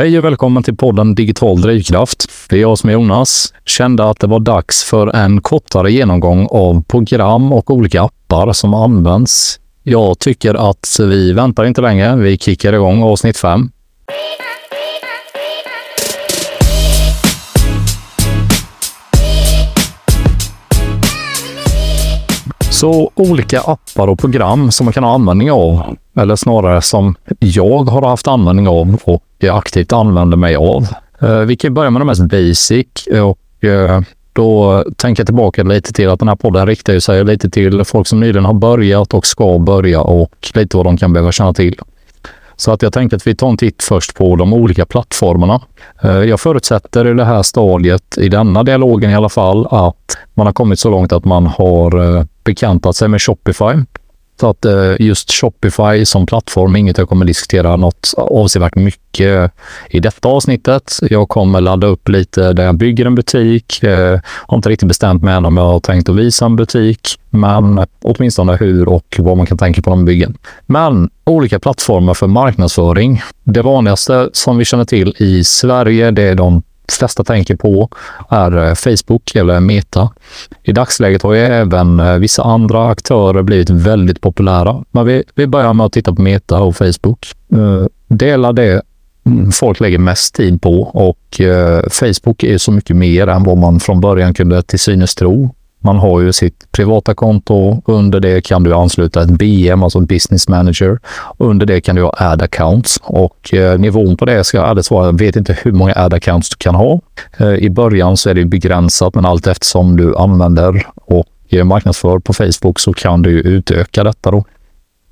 Hej och välkommen till podden Digital Drivkraft. Det är jag som är Jonas. Kände att det var dags för en kortare genomgång av program och olika appar som används. Jag tycker att vi väntar inte länge. Vi kickar igång avsnitt 5. Så olika appar och program som man kan ha användning av, eller snarare som jag har haft användning av och aktivt använder mig av. Eh, vi kan börja med det mest basic och eh, då tänker jag tillbaka lite till att den här podden riktar sig lite till folk som nyligen har börjat och ska börja och lite vad de kan behöva känna till. Så att jag tänkte att vi tar en titt först på de olika plattformarna. Eh, jag förutsätter i det här stadiet, i denna dialogen i alla fall, att man har kommit så långt att man har eh, bekantat sig med Shopify. Så att eh, just Shopify som plattform är inget jag kommer diskutera något avsevärt mycket i detta avsnittet. Jag kommer ladda upp lite där jag bygger en butik. Jag har inte riktigt bestämt mig än om jag har tänkt att visa en butik, men åtminstone hur och vad man kan tänka på de byggen. Men olika plattformar för marknadsföring. Det vanligaste som vi känner till i Sverige, det är de flesta tänker på är eh, Facebook eller Meta. I dagsläget har ju även eh, vissa andra aktörer blivit väldigt populära. Men vi, vi börjar med att titta på Meta och Facebook. Eh, Dela det mm, folk lägger mest tid på och Facebook är så mycket mer än vad man från början kunde till synes tro. Man har ju sitt privata konto. Under det kan du ansluta ett BM, alltså en business manager. Under det kan du ha ad accounts och eh, nivån på det ska jag ärligt svara, jag vet inte hur många ad accounts du kan ha. Eh, I början så är det begränsat, men allt eftersom du använder och eh, marknadsför på Facebook så kan du utöka detta då.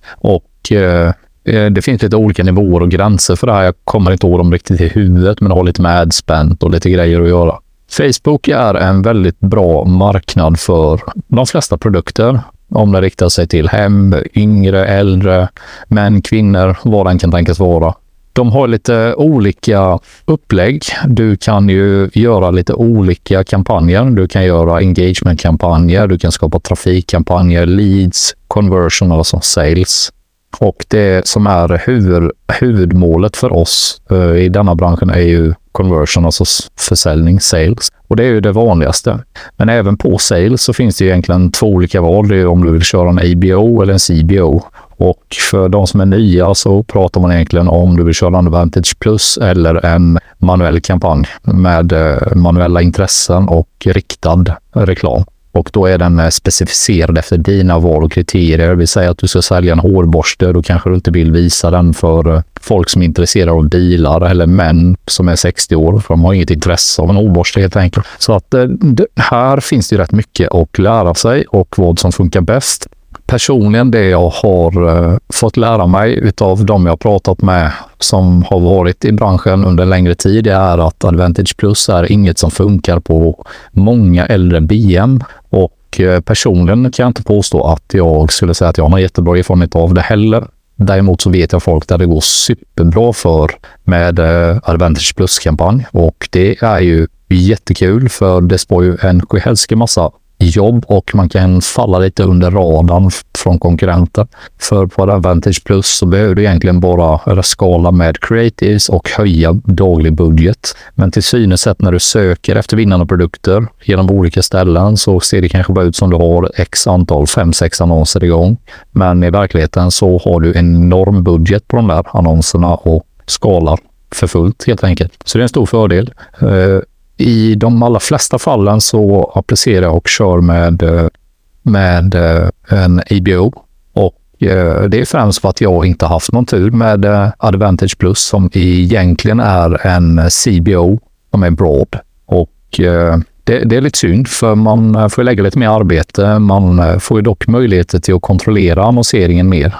Och eh, eh, det finns lite olika nivåer och gränser för det här. Jag kommer inte ihåg dem riktigt i huvudet, men det har lite med adspent och lite grejer att göra. Facebook är en väldigt bra marknad för de flesta produkter. Om det riktar sig till hem, yngre, äldre, män, kvinnor, vad den kan tänkas vara. De har lite olika upplägg. Du kan ju göra lite olika kampanjer. Du kan göra engagement-kampanjer, du kan skapa trafikkampanjer, leads, conversion, alltså sales. Och det som är huvud, huvudmålet för oss uh, i denna branschen är ju conversion, alltså försäljning, sales. Och det är ju det vanligaste. Men även på sales så finns det egentligen två olika val. Det är om du vill köra en ABO eller en CBO. Och för de som är nya så pratar man egentligen om du vill köra en Vantage Plus eller en manuell kampanj med eh, manuella intressen och riktad reklam och då är den eh, specificerad efter dina val och kriterier. Vi säger att du ska sälja en hårborste, då kanske du inte vill visa den för eh, folk som är intresserade av bilar eller män som är 60 år, för de har inget intresse av en hårborste helt enkelt. Så att eh, det, här finns det ju rätt mycket att lära sig och vad som funkar bäst personligen det jag har fått lära mig av de jag pratat med som har varit i branschen under en längre tid är att Advantage Plus är inget som funkar på många äldre BM. Och personligen kan jag inte påstå att jag skulle säga att jag har jättebra erfarenhet av det heller. Däremot så vet jag folk där det går superbra för med eh, Advantage Plus-kampanj och det är ju jättekul för det spår ju en sjuhelsike massa jobb och man kan falla lite under radarn från konkurrenter. För på Advantage Plus så behöver du egentligen bara skala med creatives och höja daglig budget. Men till synes sett när du söker efter vinnande produkter genom olika ställen så ser det kanske bara ut som du har x antal, fem sex annonser igång. Men i verkligheten så har du en enorm budget på de där annonserna och skalar för fullt helt enkelt. Så det är en stor fördel. Eh, I de allra flesta fallen så applicerar jag och kör med, eh, med eh, en IBO Och eh, det är främst för att jag inte haft någon tur med eh, Advantage Plus som egentligen är en CBO som är broad. Och det, det, är lite synd, för man får lägga lite mer arbete. Man får ju dock möjligheter till att kontrollera annonseringen mer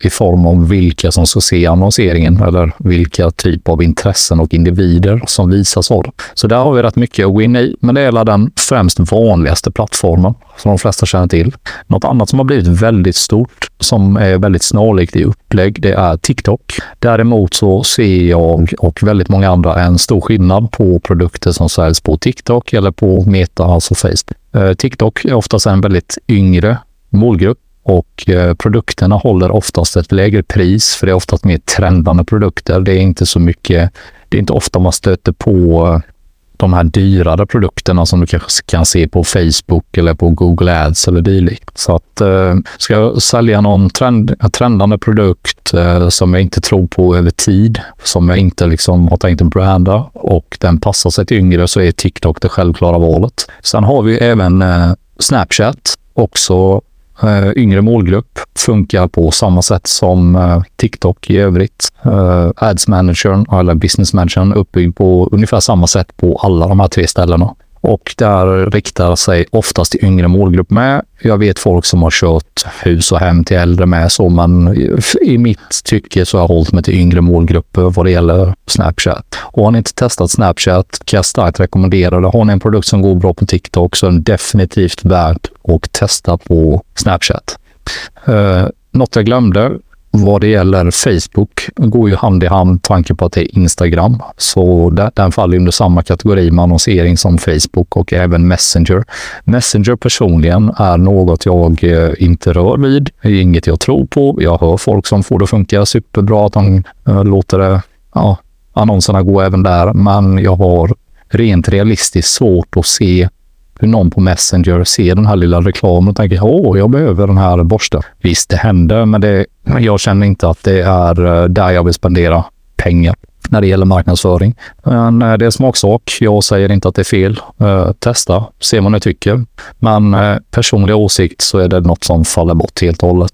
i form av vilka som ska se annonseringen eller vilka typ av intressen och individer som visas av det. Så där har vi rätt mycket att gå in i, men det är den främst vanligaste plattformen som de flesta känner till. Något annat som har blivit väldigt stort, som är väldigt snarlikt i upplägg, det är TikTok. Däremot så ser jag och väldigt många andra en stor skillnad på produkter som säljs på TikTok eller på Meta, alltså Facebook. Eh, TikTok är oftast en väldigt yngre målgrupp och eh, produkterna håller oftast ett lägre pris för det är oftast mer trendande produkter. Det är inte så mycket det är inte ofta man stöter på eh, de här dyrare produkterna som du kanske kan se på Facebook eller på Google Ads eller dylikt. Så att eh, ska jag sälja någon trend, trendande produkt eh, som jag inte tror på över tid, som jag inte liksom har tänkt att branda och den passar sig till yngre så är TikTok det självklara valet. Sen har vi även eh, Snapchat, också Eh, yngre målgrupp funkar på samma sätt som eh, TikTok i övrigt. Uh, Ads managern eller business managern uppbyggd på ungefär samma sätt på alla de här tre ställena och där riktar sig oftast till yngre målgrupp med. Jag vet folk som har kört hus och hem till äldre med så, men i mitt tycke så har jag hållit mig till yngre målgrupper vad det gäller Snapchat. Och har ni inte testat Snapchat kan jag starkt rekommendera det. Har ni en produkt som går bra på TikTok så är den definitivt värd och testa på Snapchat. Eh, något jag glömde vad det gäller Facebook går ju hand i hand tanken på att det är Instagram. Så den faller under samma kategori med annonsering som Facebook och även Messenger. Messenger personligen är något jag eh, inte rör vid. Det är inget jag tror på. Jag hör folk som får det att funka superbra, att de eh, låter det, ja, annonserna gå även där. Men jag har rent realistiskt svårt att se hur någon på Messenger ser den här lilla reklamen och tänker åh, jag behöver den här borsten. Visst, det händer, men det, jag känner inte att det är eh, där jag vill spendera pengar när det gäller marknadsföring. Men eh, det är smaksak. Jag säger inte att det är fel. Eh, testa, se vad ni tycker. Men eh, personlig åsikt så är det något som faller bort helt och hållet.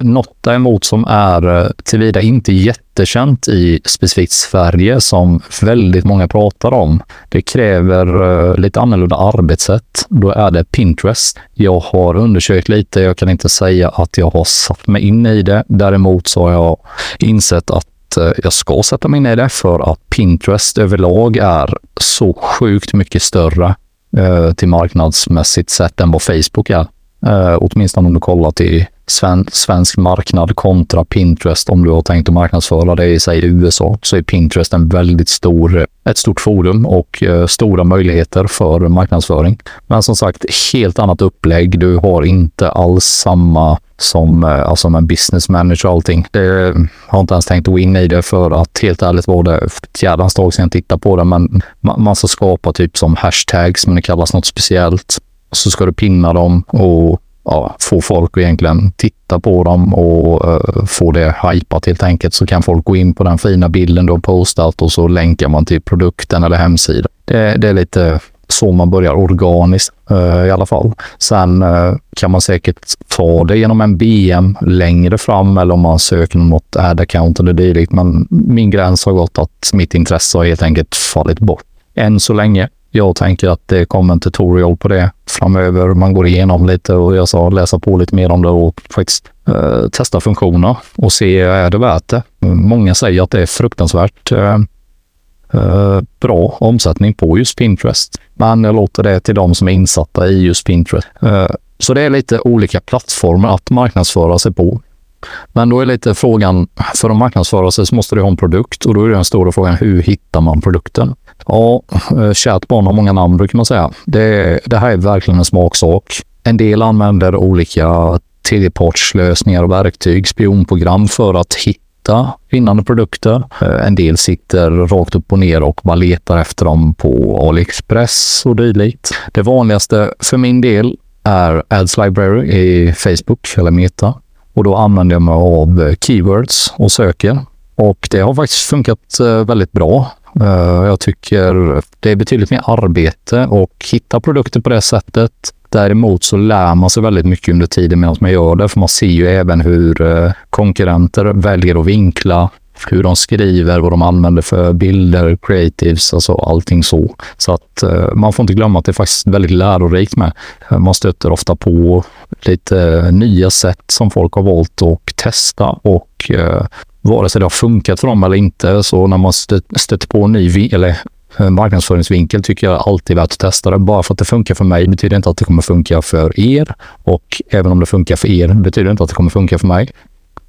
Något däremot som är tillvida inte jättekänt i specifikt Sverige som väldigt många pratar om. Det kräver lite annorlunda arbetssätt. Då är det Pinterest. Jag har undersökt lite. Jag kan inte säga att jag har satt mig in i det. Däremot så har jag insett att Eh, jag ska sätta mig in i det för att Pinterest överlag är så sjukt mycket större eh, till marknadsmässigt sett än vad Facebook är. Eh, åtminstone om du kollar till sven svensk marknad kontra Pinterest. Om du har tänkt att marknadsföra dig i sig USA så är Pinterest en väldigt stor, ett stort forum och eh, stora möjligheter för marknadsföring. Men som sagt, helt annat upplägg. Du har inte alls samma som eh, alltså en business manager och allting. Det eh, har inte ens tänkt att gå in i det för att helt ärligt var det ett jädrans tag sedan jag tittade på det. Men man ska skapa typ som hashtags, men det kallas något speciellt. Så ska du pinna dem och ja, få folk att egentligen titta på dem och uh, få det hypat helt enkelt så kan folk gå in på den fina bilden du har postat och så länkar man till produkten eller hemsidan. Det, det är lite så man börjar organiskt uh, i alla fall. Sen uh, kan man säkert ta det genom en BM längre fram eller om man söker något ad-account eller dylikt. Men min gräns har gått att mitt intresse har helt enkelt fallit bort än så länge. Jag tänker att det kommer en tutorial på det framöver. Man går igenom lite och jag sa läsa på lite mer om det och faktiskt eh, testa funktioner och se är det värt det. Många säger att det är fruktansvärt eh, eh, bra omsättning på just Pinterest. Men jag låter det till de som är insatta i just Pinterest. Eh, så det är lite olika plattformar att marknadsföra sig på. Men då är lite frågan, för att marknadsföra sig så måste du ha en produkt och då är den stora frågan, hur hittar man produkten? Ja, eh, kärt barn har många namn brukar man säga. Det, det här är verkligen en smaksak. En del använder olika tredjepartslösningar och verktyg, spionprogram för att hitta vinnande produkter. Eh, en del sitter rakt upp och ner och bara letar efter dem på AliExpress och dylikt. Det vanligaste för min del är Ads Library i Facebook eller Meta och då använder jag mig av keywords och söker. Och det har faktiskt funkat eh, väldigt bra. Eh, jag tycker det är betydligt mer arbete och hitta produkter på det sättet. Däremot så lär man sig väldigt mycket under tiden medan man gör det, för man ser ju även hur eh, konkurrenter väljer att vinkla, hur de skriver, vad de använder för bilder, creatives, alltså allting så. Så att eh, man får inte glömma att det är faktiskt väldigt lärorikt med. Man stöter ofta på lite nya sätt som folk har valt att testa och vare sig det har funkat för dem eller inte. Så när man stöter på en ny eller eh, marknadsföringsvinkel tycker jag alltid är värt att testa det. Bara för att det funkar för mig betyder inte att det kommer funka för er. Och även om det funkar för er betyder inte att det kommer funka för mig.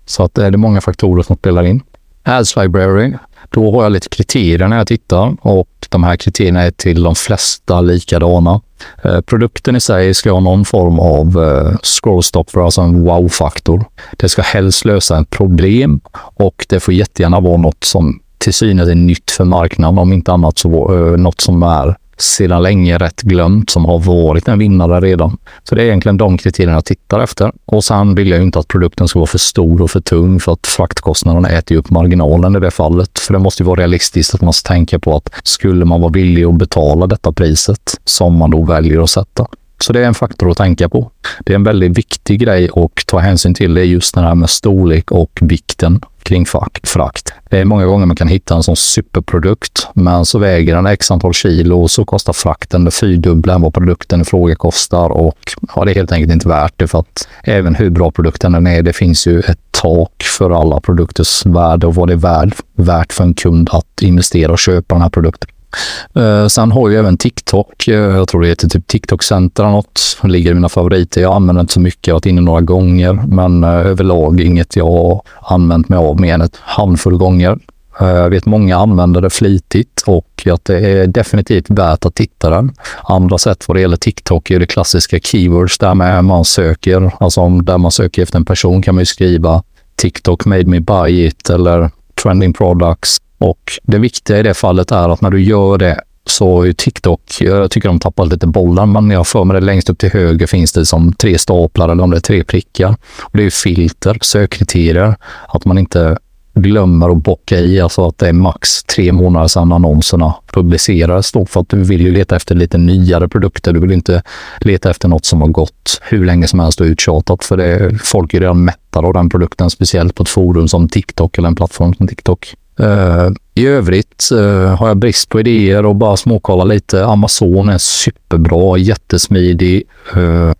Så att eh, det är många faktorer som spelar in. Ads Library, då har jag lite kriterier när jag tittar och de här kriterierna är till de flesta likadana. Eh, produkten i sig ska ha någon form av eh, scrollstopper, alltså en wow-faktor. Det ska helst lösa ett problem och det får jättegärna vara något som till synes är nytt för marknaden. Om inte annat så eh, något som är sedan länge rätt glömt som har varit en vinnare redan. Så det är egentligen de kriterierna jag tittar efter. Och sen vill jag ju inte att produkten ska vara för stor och för tung för att fraktkostnaderna äter upp marginalen i det fallet. För det måste ju vara realistiskt att man ska tänka på att skulle man vara villig att betala detta priset som man då väljer att sätta. Så det är en faktor att tänka på. Det är en väldigt viktig grej att ta hänsyn till. Det är just det här med storlek och vikten kring frakt. Det är många gånger man kan hitta en sån superprodukt, men så väger den x antal kilo och så kostar frakten det fyrdubbla än vad produkten i fråga kostar och ja, det är helt enkelt inte värt det för att även hur bra produkten den är, det finns ju ett tak för alla produkters värde och vad det är värd, värt för en kund att investera och köpa den här produkten. Uh, sen har jag även TikTok. Uh, jag tror det heter typ TikTok Center eller något. Det ligger i mina favoriter. Jag använder inte så mycket. Jag har varit inne några gånger, men uh, överlag inget jag har använt mig av mer än ett handfull gånger. Jag vet många använder det flitigt och att det är definitivt värt att titta den. Andra sätt vad det gäller TikTok är det klassiska keywords där med man söker. Alltså där man söker efter en person kan man ju skriva TikTok made me buy it eller trending products och det viktiga i det fallet är att när du gör det så är TikTok, jag tycker de tappar lite bollar, men jag för mig det längst upp till höger finns det som tre staplar eller om det är tre prickar. Och det är filter, sökkriterier, att man inte glömmer att bocka i, alltså att det är max tre månader sedan annonserna publicerades då, för att du vill ju leta efter lite nyare produkter. Du vill inte leta efter något som har gått hur länge som helst och uttjatat, för det, folk är redan mättade av den produkten, speciellt på ett forum som TikTok eller en plattform som TikTok. Uh, I övrigt uh, har jag brist på idéer och bara småkolla lite. Amazon är superbra, jättesmidig uh,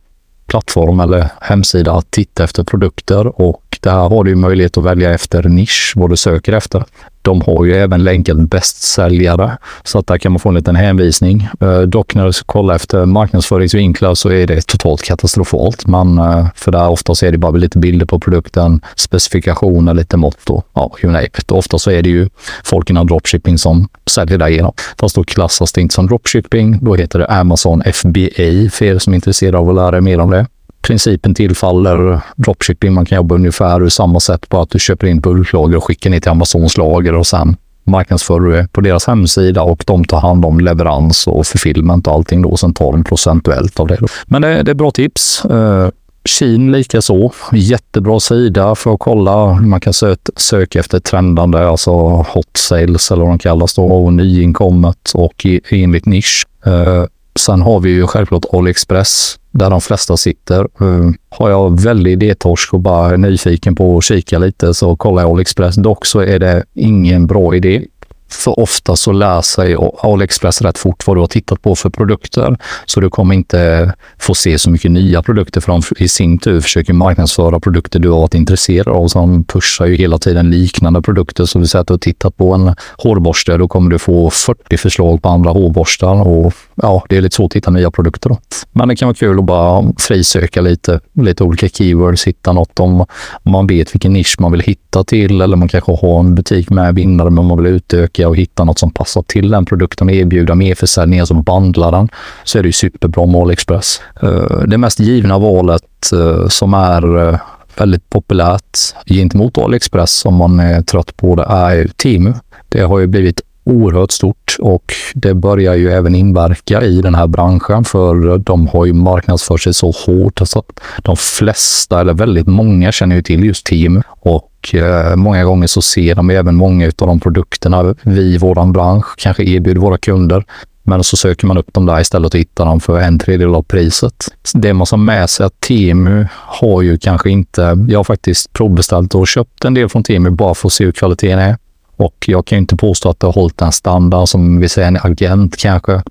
plattform eller hemsida att titta efter produkter och där har du möjlighet att välja efter nisch, vad du söker efter. De har ju även länkat bästsäljare, så att där kan man få en liten hänvisning. Eh, dock när du ska kolla efter marknadsföringsvinklar så är det totalt katastrofalt. Men eh, för där oftast är det bara lite bilder på produkten, specifikationer, lite mått och ja, you name it. Ofta så är det ju folk inom dropshipping som säljer där igenom. Fast då klassas det inte som dropshipping. Då heter det Amazon FBA för er som är intresserade av att lära er mer om det principen tillfaller dropshipping. Man kan jobba ungefär ur samma sätt på att du köper in bulklager och skickar ner till Amazons lager och sen marknadsför du på deras hemsida och de tar hand om leverans och fulfillment och allting då. Sen tar de procentuellt av det. Då. Men det, det är bra tips. Eh, uh, Keen lika så. Jättebra sida för att kolla. Man kan sö söka efter trendande, alltså hot sales eller vad de kallas då, och nyinkommet och i, enligt nisch. Uh, sen har vi ju självklart AliExpress där de flesta sitter. Eh, har jag väldigt idétorsk och bara är nyfiken på att kika lite så kollar jag AliExpress. Dock så är det ingen bra idé för ofta så lär sig AliExpress rätt fort vad du har tittat på för produkter. Så du kommer inte få se så mycket nya produkter för de i sin tur försöker marknadsföra produkter du har varit intresserad av. Så de pushar ju hela tiden liknande produkter. Så vi säger att du har tittat på en hårborste, då kommer du få 40 förslag på andra hårborstar och ja, det är lite svårt att hitta nya produkter. Då. Men det kan vara kul att bara frisöka lite, lite olika keywords, hitta något om man vet vilken nisch man vill hitta till eller man kanske har en butik med vinnare men man vill utöka och hitta något som passar till den produkten och erbjuda mer försäljningar som bandlar den, så är det ju superbra med AliExpress. Eh, det mest givna valet eh, som är eh, väldigt populärt gentemot AliExpress om man är trött på det är Temu. Det har ju blivit oerhört stort och det börjar ju även inverka i den här branschen för de har ju marknadsfört sig så hårt. Alltså de flesta, eller väldigt många, känner ju till just Temu och eh, många gånger så ser de även många av de produkterna vi i våran bransch kanske erbjuder våra kunder. Men så söker man upp dem där istället och hittar dem för en tredjedel av priset. Det man har med sig att Temu har ju kanske inte... Jag har faktiskt provbeställt och köpt en del från Temu bara för att se hur kvaliteten är. Och jag kan inte påstå att det har hållit den standard som vi säger en agent kanske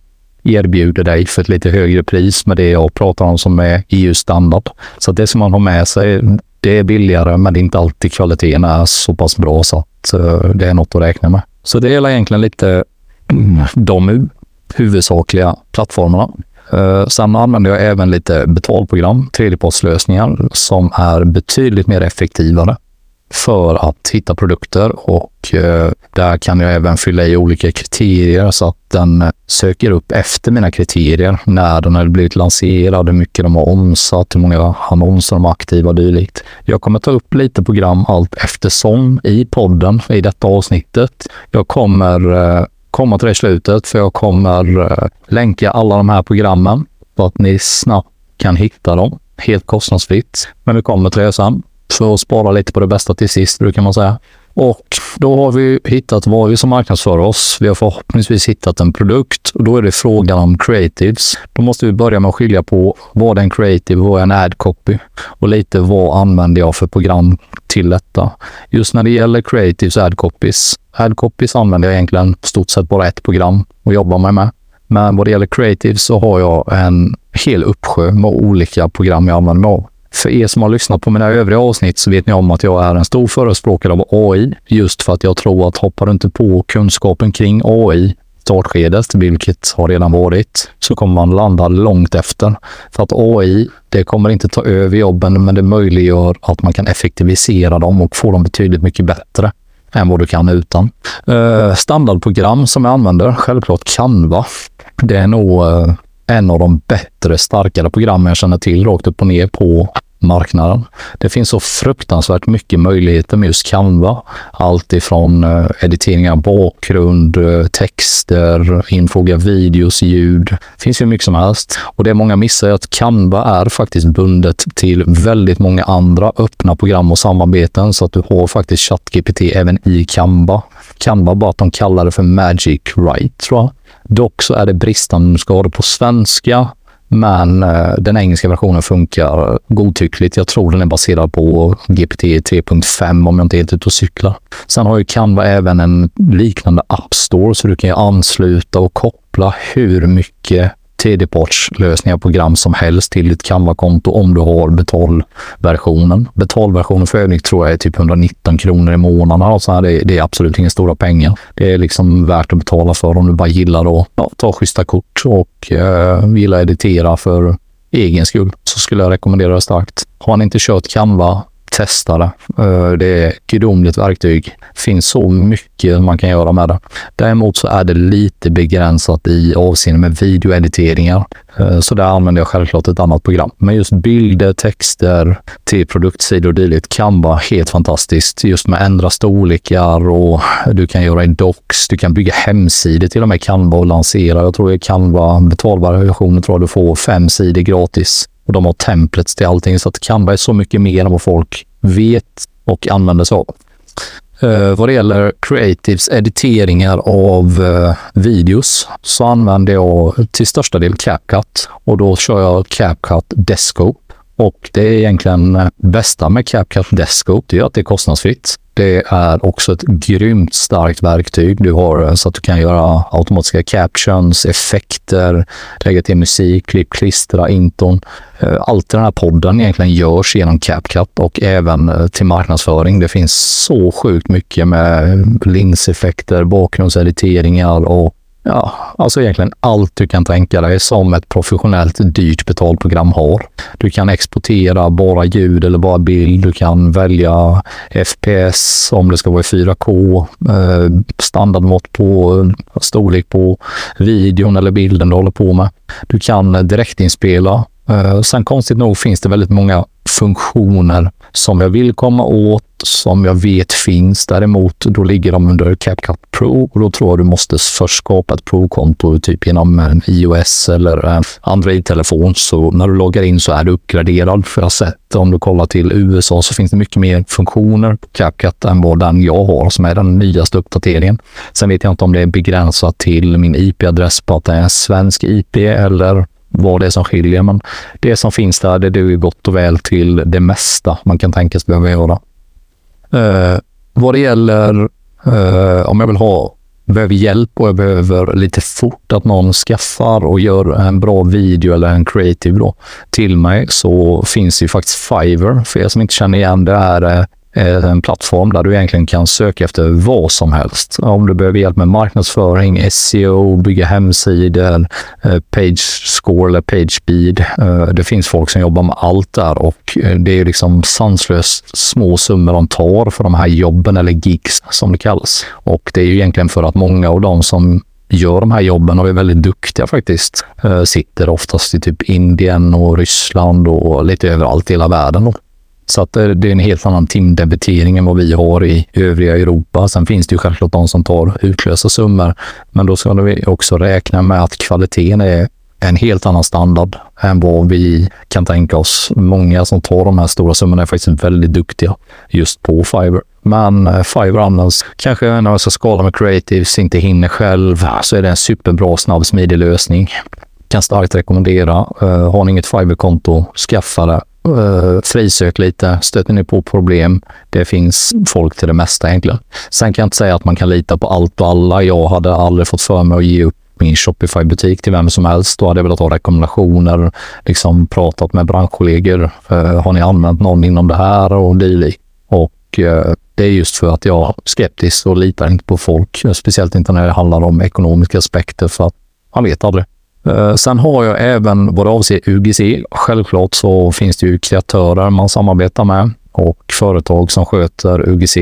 erbjuder dig för ett lite högre pris med det jag pratar om som är EU-standard. Så det som man har med sig det är billigare, men det är inte alltid kvaliteten är så pass bra så att eh, det är något att räkna med. Så det är egentligen lite de huvudsakliga plattformarna. Eh, sen använder jag även lite betalprogram, tredjepartslösningar som är betydligt mer effektivare för att hitta produkter och eh, där kan jag även fylla i olika kriterier så att den eh, söker upp efter mina kriterier när den har blivit lanserad, hur mycket de har omsatt, hur många annonser de har aktiva och dylikt. Jag kommer ta upp lite program allt eftersom i podden i detta avsnittet. Jag kommer eh, komma till det slutet för jag kommer eh, länka alla de här programmen så att ni snabbt kan hitta dem helt kostnadsfritt. Men vi kommer till det sen. För att spara lite på det bästa till sist, brukar man säga. Och då har vi hittat vad vi som marknadsför oss. Vi har förhoppningsvis hittat en produkt och då är det frågan om creatives. Då måste vi börja med att skilja på vad är en creative och vad är en ad copy och lite vad använder jag för program till detta. Just när det gäller creatives ad copies. Ad copies använder jag egentligen stort sett bara ett program och jobbar med. med. Men vad det gäller creatives så har jag en hel uppsjö med olika program jag använder mig av. För er som har lyssnat på mina övriga avsnitt så vet ni om att jag är en stor förespråkare av AI. Just för att jag tror att hoppar du inte på kunskapen kring AI startskedet, vilket har redan varit, så kommer man landa långt efter. För att AI, det kommer inte ta över jobben, men det möjliggör att man kan effektivisera dem och få dem betydligt mycket bättre än vad du kan utan. Eh, standardprogram som jag använder, självklart Canva. Det är nog eh, en av de bättre, starkare programmen jag känner till rakt upp och ner på marknaden. Det finns så fruktansvärt mycket möjligheter med just Canva. Allt ifrån eh, editering av bakgrund, eh, texter, infoga videos, ljud. Det finns ju mycket som helst. Och det många missar är att Canva är faktiskt bundet till väldigt många andra öppna program och samarbeten så att du har faktiskt ChatGPT även i Canva. Canva bara att de kallar det för Magic Write tror jag. Dock så är det bristande om du ska ha det på svenska men eh, den engelska versionen funkar godtyckligt. Jag tror den är baserad på GPT 3.5 om jag inte är helt ute och cyklar. Sen har ju Canva även en liknande App Store så du kan ju ansluta och koppla hur mycket tredjepartslösningar, program som helst till ditt Canva-konto om du har betalversionen. Betalversionen för övrigt tror jag är typ 119 kronor i månaden. Alltså det, det är absolut inga stora pengar. Det är liksom värt att betala för om du bara gillar att ja, ta schyssta kort och eh, gillar editera för egen skull så skulle jag rekommendera det starkt. Har ni inte kört Canva testa det. Eh, det är ett gudomligt verktyg. Det finns så mycket man kan göra med det. Däremot så är det lite begränsat i avseende med videoediteringar. Eh, så där använder jag självklart ett annat program. Men just bilder, texter till produktsidor och dylikt kan vara helt fantastiskt. Just med ändra storlekar och du kan göra i docs. Du kan bygga hemsidor till och med Canva och lansera. Jag tror i Canva betalbara versioner tror jag du får fem sidor gratis. Och de har templates till allting, så att Canva är så mycket mer än vad folk vet och använder sig av. Uh, vad det gäller creatives editeringar av uh, videos så använder jag till största del CapCut och då kör jag CapCut Desktop. Och det är egentligen eh, bästa med CapCut Desktop, det är att det är kostnadsfritt. Det är också ett grymt starkt verktyg. Du har eh, så att du kan göra automatiska captions, effekter, lägga till musik, klipp, klistra, inton. Eh, allt i den här podden egentligen görs genom CapCut och även till marknadsföring. Det finns så sjukt mycket med linseffekter, bakgrundsediteringar och Ja, alltså egentligen allt du kan tänka dig som ett professionellt dyrt betalprogram har. Du kan exportera bara ljud eller bara bild. Du kan välja FPS om det ska vara i 4K, eh, standardmått på storlek på videon eller bilden du håller på med. Du kan direktinspela. Eh, sen konstigt nog finns det väldigt många funktioner som jag vill komma åt, som jag vet finns. Däremot, då ligger de under CapCut Pro och då tror jag du måste först skapa ett Pro-konto typ genom en iOS eller Android-telefon. Så när du loggar in så är du uppgraderad. För jag har sett, om du kollar till USA så finns det mycket mer funktioner på CapCut än vad den jag har som är den nyaste uppdateringen. Sen vet jag inte om det är begränsat till min IP-adress på att det är en svensk IP eller vad det är som skiljer. Men det som finns där, det duger gott och väl till det mesta man kan tänkas behöva göra. Eh, vad det gäller eh, om jag vill ha behöver hjälp och jag behöver lite fort att någon skaffar och gör en bra video eller en creative då, till mig så finns ju faktiskt Fiverr. För er som inte känner igen det är är eh, Eh, en plattform där du egentligen kan söka efter vad som helst. Om du behöver hjälp med marknadsföring, SEO, bygga hemsidor, eh, page score eller page speed. Eh, det finns folk som jobbar med allt där och det är liksom sanslöst små summor de tar för de här jobben eller gigs som det kallas. Och det är ju egentligen för att många av dem som gör de här jobben och är väldigt duktiga faktiskt. Sitter oftast i typ Indien och Ryssland och lite överallt i hela världen. Så att det är en helt annan timdebitering än vad vi har i övriga Europa. Sen finns det ju självklart de som tar utlösa summor, men då ska vi också räkna med att kvaliteten är en helt annan standard än vad vi kan tänka oss. Många som tar de här stora summorna är faktiskt väldigt duktiga just på Fiverr. Men eh, Fiverr används kanske när man ska skala med creatives, inte hinner själv, så är det en superbra, snabb, smidig lösning. Kan starkt rekommendera. Eh, har ni inget Fiverr-konto, skaffa det. Eh, Frisök lite, stöter ni på problem. Det finns folk till det mesta egentligen. Sen kan jag inte säga att man kan lita på allt och alla. Jag hade aldrig fått för mig att ge upp min Shopify-butik till vem som helst. Då hade jag velat ha rekommendationer, liksom pratat med branschkollegor. Eh, har ni använt någon inom det här och dylikt? Och eh, det är just för att jag är skeptisk och litar inte på folk, speciellt inte när det handlar om ekonomiska aspekter för att man vet aldrig. Eh, sen har jag även vad avser UGC. Självklart så finns det ju kreatörer man samarbetar med och företag som sköter UGC.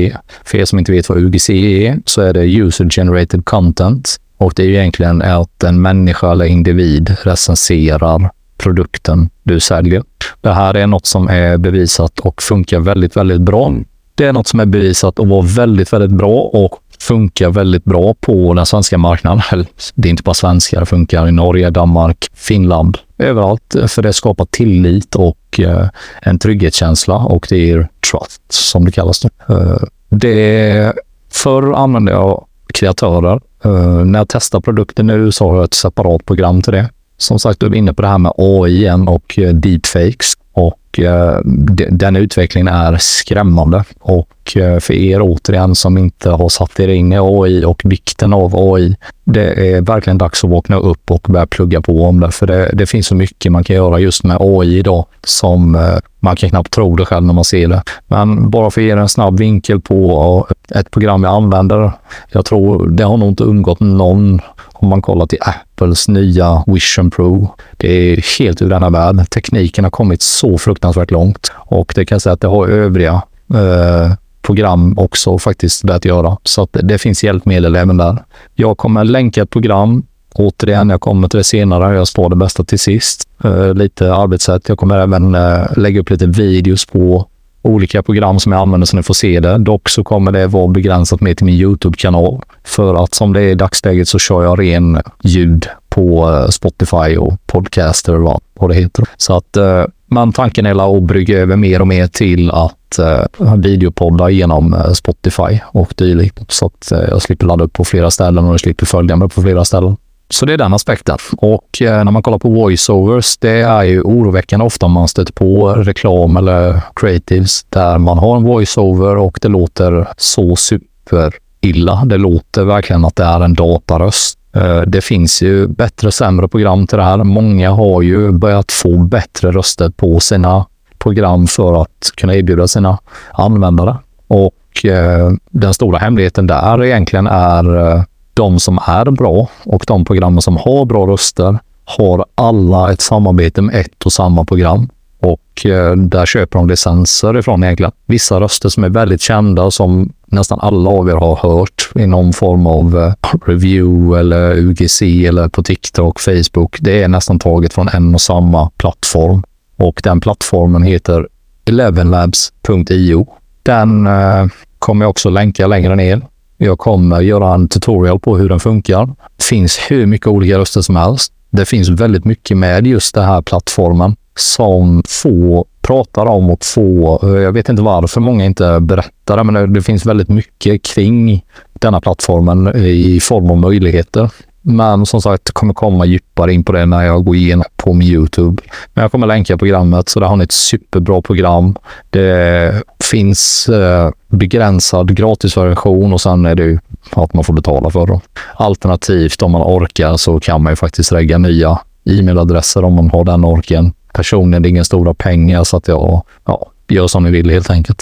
För er som inte vet vad UGC är så är det User Generated Content och det är ju egentligen att en människa eller individ recenserar produkten du säljer. Det här är något som är bevisat och funkar väldigt, väldigt bra. Det är något som är bevisat att vara väldigt, väldigt bra och funkar väldigt bra på den svenska marknaden. Det är inte bara svenskar det funkar i Norge, Danmark, Finland, överallt. För det skapar tillit och eh, en trygghetskänsla och det är trust som det kallas. Eh, det förr använde jag kreatörer. Eh, när jag testar produkter nu så har jag ett separat program till det. Som sagt, du är inne på det här med AI igen och deepfakes. Och och eh, den utvecklingen är skrämmande. Och eh, för er återigen som inte har satt er in i AI och vikten av AI. Det är verkligen dags att vakna upp och börja plugga på om det. För det, det finns så mycket man kan göra just med AI idag som eh, man kan knappt tro det själv när man ser det. Men bara för att ge er en snabb vinkel på ett program jag använder. Jag tror det har nog inte undgått någon om man kollar till Apples nya Vision Pro. Det är helt ur denna värld. Tekniken har kommit så fruktansvärt fruktansvärt långt och det kan jag säga att det har övriga eh, program också faktiskt börjat göra. Så att det finns hjälpmedel även där. Jag kommer länka ett program Återigen, jag kommer till det senare. Jag spar det bästa till sist. Eh, lite arbetssätt. Jag kommer även eh, lägga upp lite videos på olika program som jag använder så ni får se det. Dock så kommer det vara begränsat med till min Youtube-kanal. För att som det är i dagsläget så kör jag ren ljud på eh, Spotify och Podcaster och vad det heter. Så att eh, men tanken är att brygga över mer och mer till att eh, videopodda genom eh, Spotify och dylikt. Så att eh, jag slipper ladda upp på flera ställen och jag slipper följa mig på flera ställen. Så det är den aspekten. Och eh, när man kollar på voiceovers, det är ju oroväckande ofta man stöter på reklam eller creatives där man har en voiceover och det låter så super illa. Det låter verkligen att det är en dataröst. Eh, det finns ju bättre och sämre program till det här. Många har ju börjat få bättre röster på sina program för att kunna erbjuda sina användare. Och eh, den stora hemligheten där egentligen är eh, de som är bra och de programmen som har bra röster har alla ett samarbete med ett och samma program. Och eh, där köper de licenser ifrån egentligen. Vissa röster som är väldigt kända som nästan alla av er har hört i någon form av eh, review eller UGC eller på TikTok, Facebook. Det är nästan taget från en och samma plattform. Och den plattformen heter elevenlabs.io. Den eh, kommer jag också länka längre ner. Jag kommer göra en tutorial på hur den funkar. Det finns hur mycket olika röster som helst. Det finns väldigt mycket med just den här plattformen som få pratar om och få, eh, jag vet inte varför många inte berättar det, men eh, det finns väldigt mycket kring denna plattformen eh, i form av möjligheter. Men som sagt, kommer komma djupare in på det när jag går igenom på min Youtube. Men jag kommer länka programmet, så där har ni ett superbra program. Det finns eh, begränsad gratisversion och sen är det ju att man får betala för det. Alternativt om man orkar så kan man ju faktiskt lägga nya e-mailadresser om man har den orken. Personligen, det är inga stora pengar så att jag ja, gör som ni vill helt enkelt.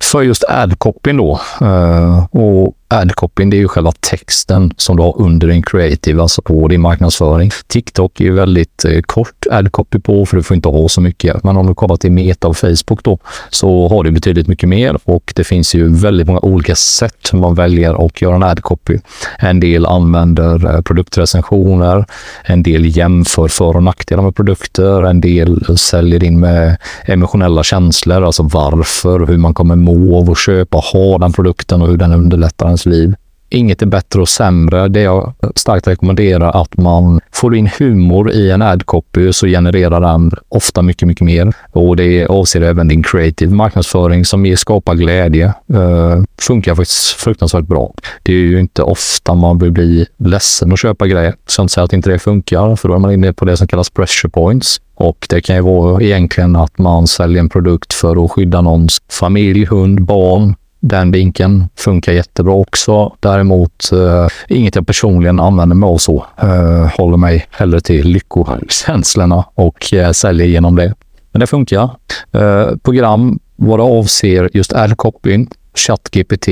För just ad-copyn då. Uh, och ad-copyn, det är ju själva texten som du har under din creative, alltså på din marknadsföring. TikTok är ju väldigt eh, kort ad-copy på, för du får inte ha så mycket. Men om du kollar till Meta och Facebook då, så har du betydligt mycket mer och det finns ju väldigt många olika sätt man väljer att göra en ad-copy. En del använder eh, produktrecensioner, en del jämför för och nackdelar med produkter, en del säljer in med emotionella känslor, alltså varför, hur man kommer må av att köpa, ha den produkten och hur den underlättar ens liv. Inget är bättre och sämre. Det jag starkt rekommenderar att man får in humor i en ad-copy så genererar den ofta mycket, mycket mer. Och det avser även din creative marknadsföring som ger skapar glädje. Uh, funkar faktiskt fruktansvärt bra. Det är ju inte ofta man vill bli ledsen och köpa grejer. Så jag inte säga att inte det funkar, för då är man inne på det som kallas pressure points. Och det kan ju vara egentligen att man säljer en produkt för att skydda någons familj, hund, barn, den vinkeln funkar jättebra också. Däremot eh, inget jag personligen använder mig av så. Eh, håller mig hellre till lyckokänslorna och eh, säljer genom det. Men det funkar. Eh, program vad det avser just ad-copying, ChatGPT,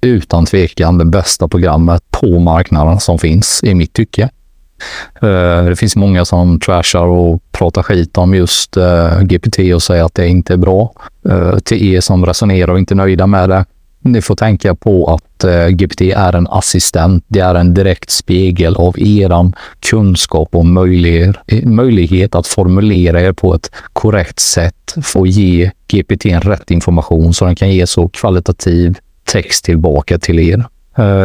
utan tvekan det bästa programmet på marknaden som finns i mitt tycke. Eh, det finns många som trashar och pratar skit om just eh, GPT och säger att det inte är bra. Eh, till er som resonerar och inte är nöjda med det, ni får tänka på att GPT är en assistent. Det är en direkt spegel av er kunskap och möjlighet, att formulera er på ett korrekt sätt Få ge GPT rätt information så den kan ge så kvalitativ text tillbaka till er.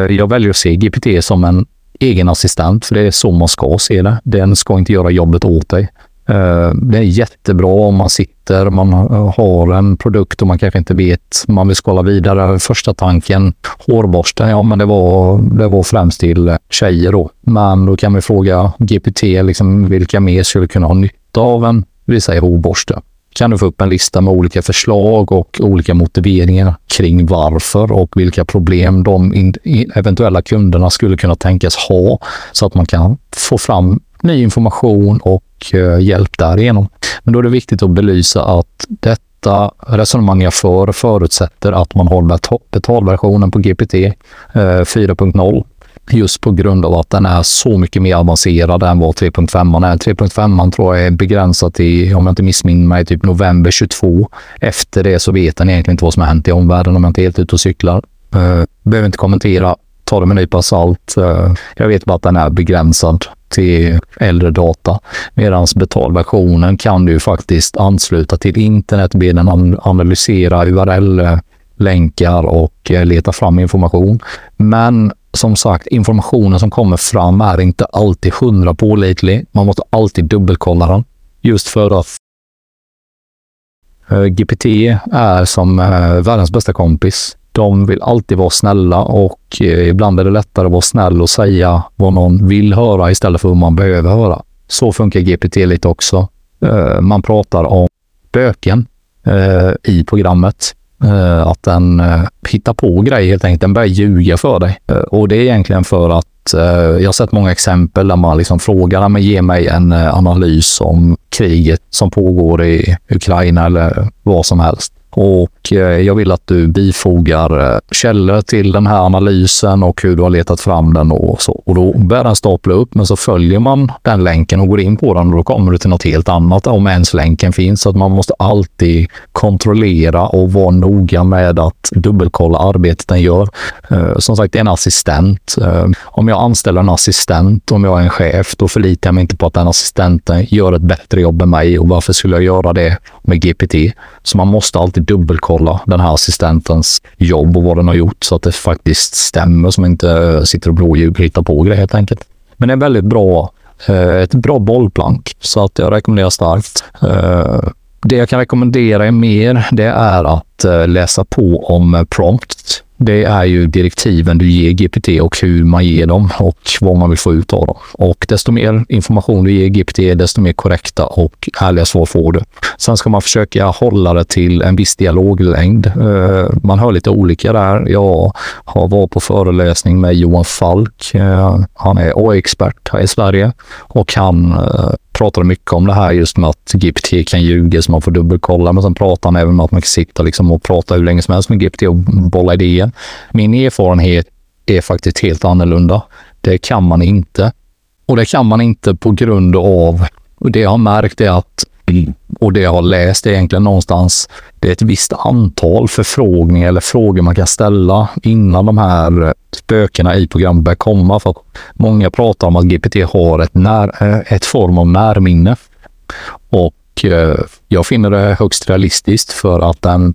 Jag väljer att se GPT som en egen assistent, för det är så man ska se det. Den ska inte göra jobbet åt dig. Eh, det är jättebra om man sitter, man har en produkt och man kanske inte vet, man vill skala vidare. Första tanken, hårborsten, ja men det var, det var främst till tjejer då. Men då kan vi fråga GPT, liksom, vilka mer skulle kunna ha nytta av en, vi säger hårborste kan du få upp en lista med olika förslag och olika motiveringar kring varför och vilka problem de eventuella kunderna skulle kunna tänkas ha så att man kan få fram ny information och eh, hjälp därigenom. Men då är det viktigt att belysa att detta resonemang jag för förutsätter att man har betalversionen på GPT 4.0 eh, just på grund av att den är så mycket mer avancerad än vad 3.5 är. 3.5 tror jag är begränsad till, om jag inte missminner mig, typ november 22. Efter det så vet den egentligen inte vad som har hänt i omvärlden om jag inte är helt ute och cyklar. Uh, behöver inte kommentera, ta det med en nypa salt. Uh, jag vet bara att den är begränsad till äldre data. Medan betalversionen kan du faktiskt ansluta till internet, be den analysera URL-länkar och eh, leta fram information. Men som sagt, informationen som kommer fram är inte alltid hundra pålitlig. Man måste alltid dubbelkolla den. Just för att eh, GPT är som eh, världens bästa kompis. De vill alltid vara snälla och eh, ibland är det lättare att vara snäll och säga vad någon vill höra istället för vad man behöver höra. Så funkar GPT lite också. Man pratar om böken i programmet. Eh, att den eh, hittar på grejer helt enkelt. Den börjar ljuga för dig. Eh, och det är egentligen för att jag har sett många exempel där man liksom frågar, men ge mig en analys om kriget som pågår i Ukraina eller vad som helst. Och eh, jag vill att du bifogar eh, källor till den här analysen och hur du har letat fram den och så. Och då börjar den stapla upp, men så följer man den länken och går in på den och då kommer du till något helt annat om ens länken finns. Så att man måste alltid kontrollera och vara noga med att dubbelkolla arbetet den gör. Eh, som sagt, det är en assistent. Om jag anställer en assistent, om jag är en chef, då förlitar jag mig inte på att den assistenten gör ett bättre jobb än mig och varför skulle jag göra det med GPT? Så man måste alltid dubbelkolla den här assistentens jobb och vad den har gjort så att det faktiskt stämmer, som inte eh, sitter och blåljuger och hittar på grejer helt enkelt. Men det är väldigt bra, eh, ett bra bollplank så att jag rekommenderar starkt. Eh, det jag kan rekommendera er mer, det är att läsa på om prompt det är ju direktiven du ger GPT och hur man ger dem och vad man vill få ut av dem. Och desto mer information du ger GPT, desto mer korrekta och ärliga svar får du. Sen ska man försöka hålla det till en viss dialoglängd. Eh, man hör lite olika där. Jag har varit på föreläsning med Johan Falk. Eh, han är AI-expert här i Sverige och han eh, pratade mycket om det här just med att GPT kan ljuga så man får dubbelkolla. Men sen pratar han även om att man kan sitta liksom och prata hur länge som helst med GPT och bolla idéer. Min erfarenhet är faktiskt helt annorlunda. Det kan man inte. Och det kan man inte på grund av, och det jag har märkt är att och det jag har läst är egentligen någonstans, det är ett visst antal förfrågningar eller frågor man kan ställa innan de här spökena i programmet börjar komma. För många pratar om att GPT har ett, när, eh, ett form av närminne. Och eh, jag finner det högst realistiskt för att den,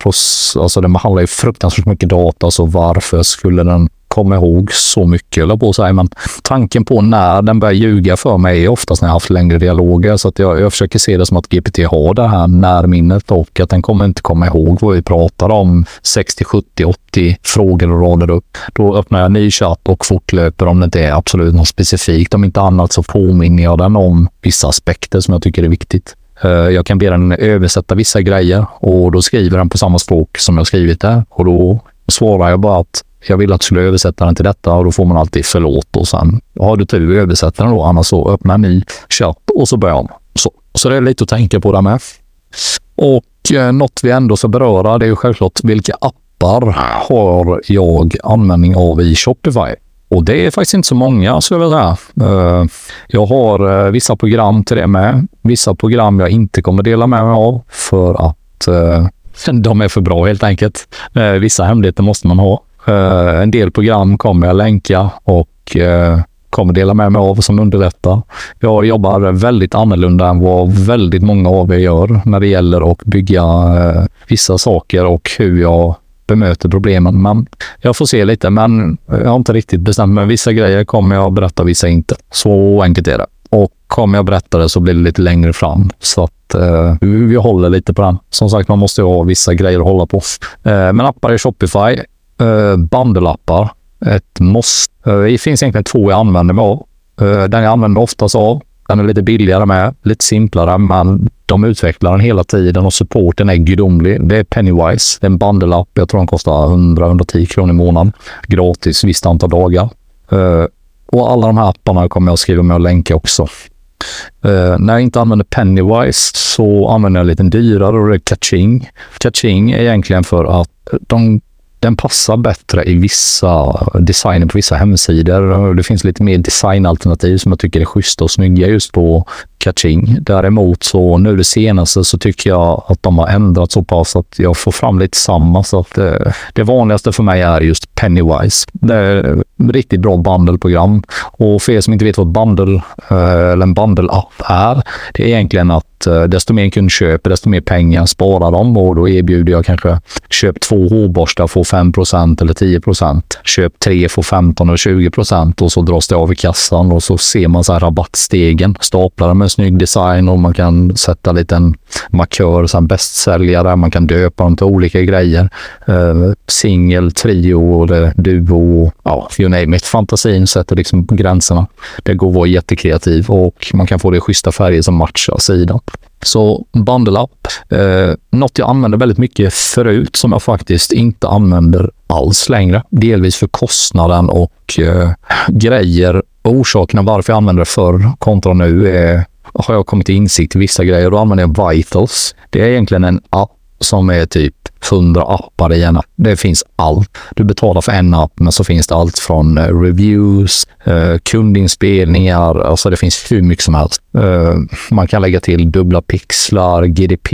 alltså den behandlar ju fruktansvärt mycket data, så varför skulle den komma ihåg så mycket, eller på sig. Men tanken på när den börjar ljuga för mig är oftast när jag haft längre dialoger. Så att jag, jag försöker se det som att GPT har det här närminnet och att den kommer inte komma ihåg vad vi pratar om 60, 70, 80 frågor och rader upp. Då öppnar jag en ny chatt och fortlöper om det inte är absolut något specifikt. Om inte annat så påminner jag den om vissa aspekter som jag tycker är viktigt. Eh, jag kan be den översätta vissa grejer och då skriver den på samma språk som jag skrivit det och då svarar jag bara att jag vill att du skulle översätta den till detta och då får man alltid förlåt och sen har du tur översätter den då, annars så öppna en ny chatt och så börjar om. Så, så det är lite att tänka på där med. Och eh, något vi ändå ska beröra det är ju självklart vilka appar har jag användning av i Shopify? Och det är faktiskt inte så många skulle jag vilja säga. Eh, jag har eh, vissa program till det med. Vissa program jag inte kommer dela med mig av för att eh, de är för bra helt enkelt. vissa hemligheter måste man ha. Eh, en del program kommer jag länka och eh, kommer dela med mig av som underlättar. Jag jobbar väldigt annorlunda än vad väldigt många av er gör när det gäller att bygga eh, vissa saker och hur jag bemöter problemen. Men jag får se lite, men jag har inte riktigt bestämt mig. Vissa grejer kommer jag berätta, vissa inte. Så enkelt är det. Och kommer jag berätta det så blir det lite längre fram. Så att eh, vi håller lite på den. Som sagt, man måste ju ha vissa grejer att hålla på. Eh, men appar i Shopify Eh, uh, bandelappar. Ett måste. Eh, det finns egentligen två jag använder mig av. Eh, den jag använder oftast av, den är lite billigare med, lite simplare, men de utvecklar den hela tiden och supporten är gudomlig. Det är Pennywise. Det är en bandelapp. Jag tror den kostar 100-110 kronor i månaden. Gratis visst antal dagar. Och alla de här apparna kommer jag skriva med och länka också. Uh, när jag inte använder Pennywise så använder jag en lite dyrare och det är Kaching. Kaching är egentligen för att de den passar bättre i vissa designer på vissa hemsidor. Det finns lite mer designalternativ som jag tycker är schyssta och snygga just på Kaching. Däremot så nu det senaste så tycker jag att de har ändrat så pass att jag får fram lite samma. Så att det, det vanligaste för mig är just Pennywise. Det är ett riktigt bra bundleprogram. Och för er som inte vet vad bundle eh, eller en bundle-app är, det är egentligen att Eh, desto mer en kund köper, desto mer pengar sparar de. Och då erbjuder jag kanske köp två hårborstar, få 5% eller 10% Köp tre, få 15 eller 20% och så dras det av i kassan och så ser man så här rabattstegen, staplar med snygg design och man kan sätta en liten markör, sen bästsäljare, man kan döpa dem till olika grejer. Uh, Singel, trio, eller duo, ja, you name it. Fantasin sätter liksom gränserna. Det går att vara jättekreativ och man kan få det i schyssta färger som matchar sidan. Så bundle up. Eh, något jag använde väldigt mycket förut som jag faktiskt inte använder alls längre. Delvis för kostnaden och eh, grejer. Orsakerna varför jag använder det förr kontra nu är har jag kommit till insikt i vissa grejer. Då använder jag Vitals. Det är egentligen en app som är typ 100 appar i en app. Det finns allt. Du betalar för en app, men så finns det allt från eh, reviews, eh, kundinspelningar, alltså det finns hur mycket som helst. Eh, man kan lägga till dubbla pixlar, GDP,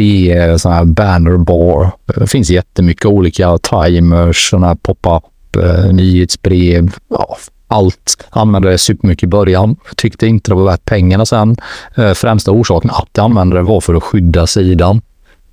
sån här banner bar. Det finns jättemycket olika timers, såna här pop-up, nyhetsbrev. Ja, allt. Använde det supermycket i början. Tyckte inte det var värt pengarna sen. Eh, främsta orsaken att jag använde det var för att skydda sidan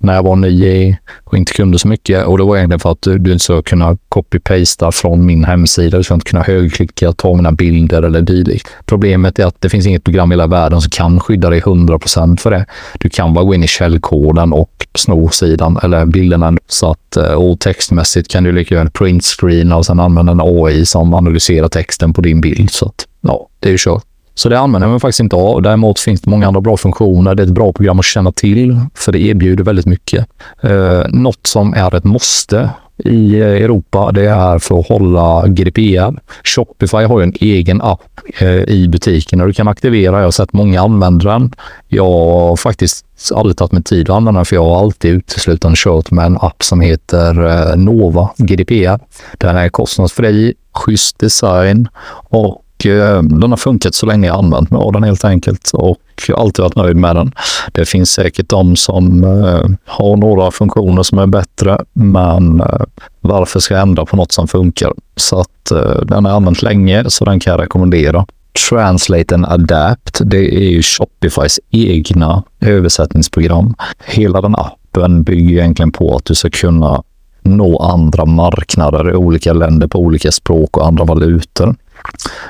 när jag var ny och inte kunde så mycket. Och det var egentligen för att du inte ska kunna copy-pasta från min hemsida. Du ska inte kunna högerklicka, ta mina bilder eller dylikt. Problemet är att det finns inget program i hela världen som kan skydda dig 100% för det. Du kan bara gå in i källkoden och sno sidan eller bilderna. Så att, eh, och textmässigt kan du lika gärna print screen och sen använda en AI som analyserar texten på din bild. Så att, ja, det är ju kört. Så det använder man faktiskt inte av. Däremot finns det många andra bra funktioner. Det är ett bra program att känna till, för det erbjuder väldigt mycket. Eh, något som är ett måste i Europa. Det är för att hålla GDPR. Shopify har ju en egen app eh, i butiken och du kan aktivera. Jag har sett många använda den. Jag har faktiskt aldrig tagit mig tid att använda den för jag har alltid uteslutande kört med en app som heter eh, Nova GDPR. Den är kostnadsfri, schysst design och Eh, den har funkat så länge jag använt mig av den helt enkelt och alltid varit nöjd med den. Det finns säkert de som eh, har några funktioner som är bättre, men eh, varför ska jag ändra på något som funkar? Så att eh, den har jag använt länge, så den kan jag rekommendera. Translate and Adapt, det är ju Shopifys egna översättningsprogram. Hela den appen bygger egentligen på att du ska kunna nå andra marknader i olika länder på olika språk och andra valutor.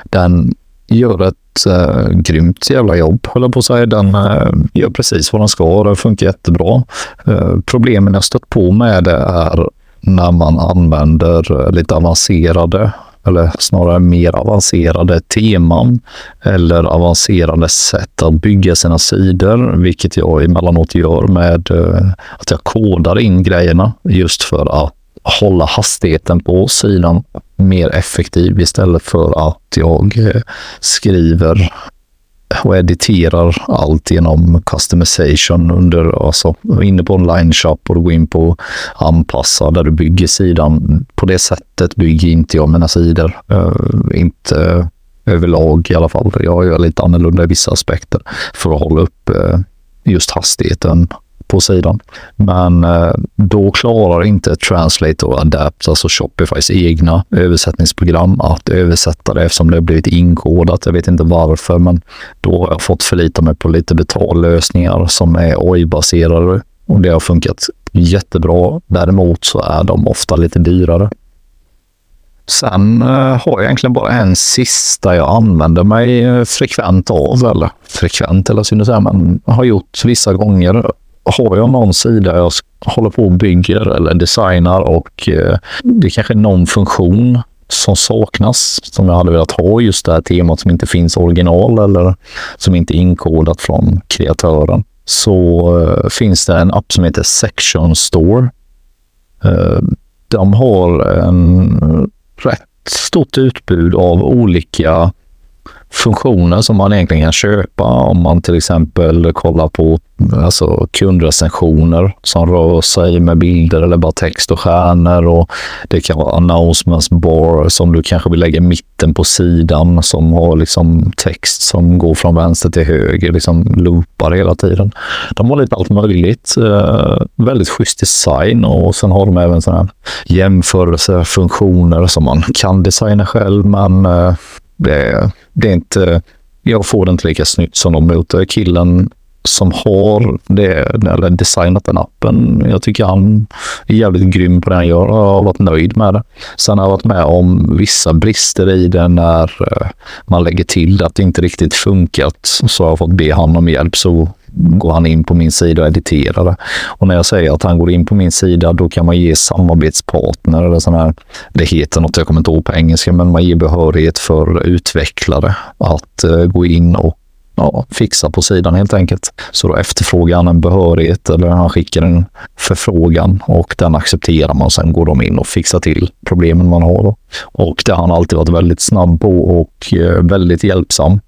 Den gör ett äh, grymt jävla jobb, höll jag på att säga. Den äh, gör precis vad den ska. Det funkar jättebra. Äh, problemen jag stött på med det är när man använder lite avancerade eller snarare mer avancerade teman eller avancerade sätt att bygga sina sidor, vilket jag emellanåt gör med att jag kodar in grejerna just för att hålla hastigheten på sidan mer effektiv istället för att jag eh, skriver och editerar allt genom customization under, alltså inne på online shop och gå in på anpassa där du bygger sidan. På det sättet bygger inte jag mina sidor. Uh, inte överlag i alla fall. Jag gör lite annorlunda i vissa aspekter för att hålla upp uh, just hastigheten på sidan. Men eh, då klarar inte Translate och Adapt, alltså Shopifys egna översättningsprogram, att översätta det eftersom det har blivit inkodat. Jag vet inte varför, men då har jag fått förlita mig på lite betallösningar som är AI-baserade och det har funkat jättebra. Däremot så är de ofta lite dyrare. Sen eh, har jag egentligen bara en sista jag använder mig eh, frekvent av, eller frekvent eller synes att men har gjort vissa gånger har jag någon sida jag håller på och bygger eller designar och eh, det är kanske någon funktion som saknas som jag hade velat ha just det här temat som inte finns original eller som inte är inkodat från kreatören så uh, finns det en app som heter Section Store. Uh, de har en rätt stort utbud av olika funktioner som man egentligen kan köpa om man till exempel kollar på alltså kundrecensioner som rör sig med bilder eller bara text och stjärnor. Och det kan vara announcements bar som du kanske vill lägga i mitten på sidan som har liksom text som går från vänster till höger, liksom loopar hela tiden. De har lite allt möjligt. Eh, väldigt schysst design och sen har de även sådana här jämförelsefunktioner som man kan designa själv, men eh, det, det är inte, jag får det inte lika snyggt som de mot eh, killen som har det, eller designat den appen. Jag tycker han är jävligt grym på det han gör och har varit nöjd med det. Sen har jag varit med om vissa brister i det när eh, man lägger till att det inte riktigt funkat. Så har jag fått be han om hjälp. Så går han in på min sida och editerar det. Och när jag säger att han går in på min sida, då kan man ge samarbetspartner eller sån här, det heter något, jag kommer inte ihåg på engelska, men man ger behörighet för utvecklare att uh, gå in och ja, fixa på sidan helt enkelt. Så då efterfrågar han en behörighet eller han skickar en förfrågan och den accepterar man. Sen går de in och fixar till problemen man har. Då. Och det har han alltid varit väldigt snabb på och eh, väldigt hjälpsam.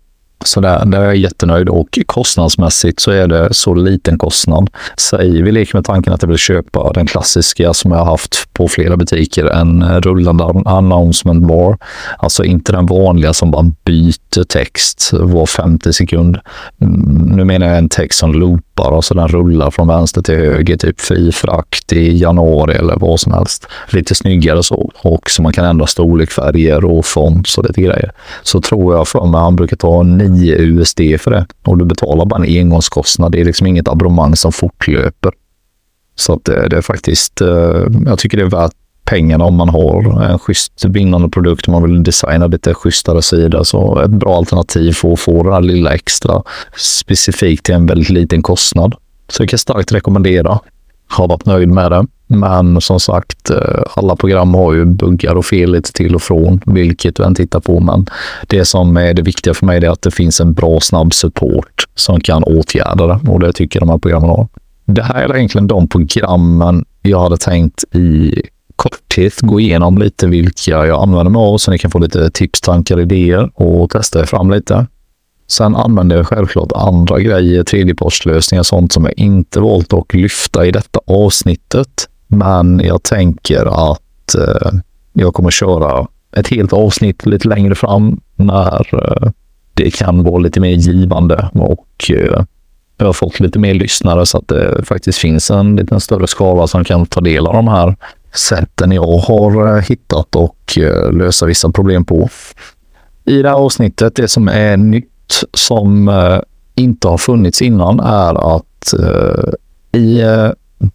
Så där, där är jag jättenöjd och kostnadsmässigt så är det så liten kostnad. Säg, vi leker med tanken att jag vill köpa den klassiska som jag har haft på flera butiker, en eh, rullande announcement bar. Alltså inte den vanliga som bara byter text var 50 sekund. Mm, nu menar jag en text som och alltså den rullar från vänster till höger, typ fri frakt i januari eller vad som helst. Lite snyggare så och så man kan ändra storlek, färger och font och lite grejer. Så tror jag för mig han brukar ta 9 USD för det och du betalar bara en engångskostnad. Det är liksom inget abonnemang som fortlöper. Så att det, det är faktiskt, eh, jag tycker det är värt pengarna om man har en schysst bindande produkt och man vill designa lite schysstare sida. Så ett bra alternativ för att få det här lilla extra specifikt till en väldigt liten kostnad. Så jag kan starkt rekommendera. Har varit nöjd med det. Men som sagt, eh, alla program har ju buggar och fel lite till och från, vilket du än tittar på. Men det som är det viktiga för mig är att det finns en bra snabb support som kan åtgärda det och det tycker jag de här programmen har. Det här är egentligen de programmen jag hade tänkt i korthet gå igenom lite vilka jag använder mig av så ni kan få lite tips, tankar, idéer och testa er fram lite. Sen använder jag självklart andra grejer, tredjepartslösningar, sånt som jag inte valt att lyfta i detta avsnittet. Men jag tänker att eh, jag kommer köra ett helt avsnitt lite längre fram när eh, det kan vara lite mer givande och eh, jag har fått lite mer lyssnare så att det faktiskt finns en liten större skala som kan ta del av de här sätten jag har eh, hittat och eh, lösa vissa problem på. I det här avsnittet, det som är nytt som eh, inte har funnits innan är att i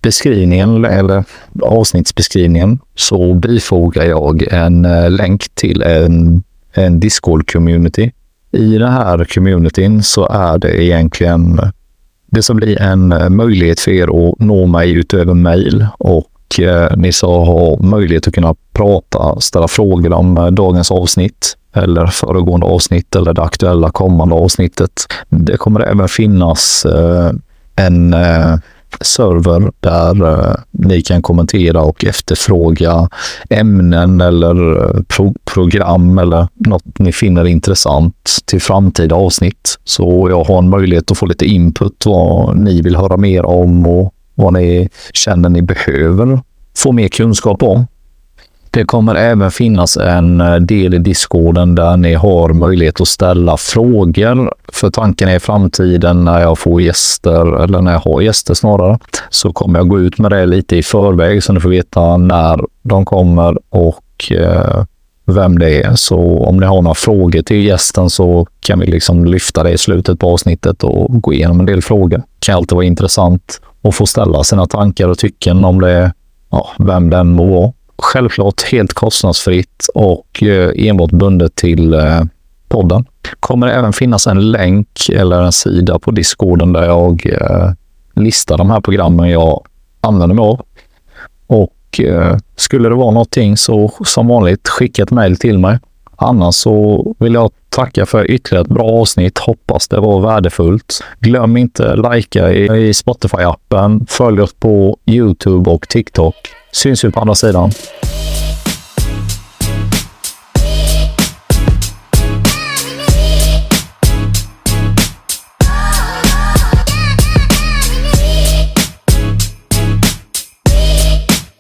beskrivningen eller avsnittsbeskrivningen så bifogar jag en länk till en, en Discord-community. I den här communityn så är det egentligen det som blir en möjlighet för er att nå mig utöver mail och Eh, ni ska ha möjlighet att kunna prata, ställa frågor om eh, dagens avsnitt eller föregående avsnitt eller det aktuella kommande avsnittet. Det kommer även finnas eh, en server där ni kan kommentera och efterfråga ämnen eller pro program eller något ni finner intressant till framtida avsnitt. Så jag har en möjlighet att få lite input vad ni vill höra mer om och vad ni känner ni behöver få mer kunskap om. Det kommer även finnas en eh, del i Discorden där ni har möjlighet att ställa frågor. För tanken är i framtiden när jag får gäster, eller när jag har gäster snarare, så kommer jag gå ut med det lite i förväg så ni får veta när de kommer och eh, vem det är. Så om ni har några frågor till gästen så kan vi liksom lyfta det i slutet på avsnittet och gå igenom en del frågor. Det kan alltid vara intressant att få ställa sina tankar och tycken om det ja, vem den må vara. Självklart helt kostnadsfritt och eh, enbart bundet till eh, podden. kommer det även finnas en länk eller en sida på Discorden där jag eh, listar de här programmen jag använder mig av. Och Eh, skulle det vara någonting så som vanligt skicka ett mejl till mig. Annars så vill jag tacka för ytterligare ett bra avsnitt. Hoppas det var värdefullt. Glöm inte likea i Spotify-appen. Följ oss på Youtube och TikTok. Syns vi på andra sidan.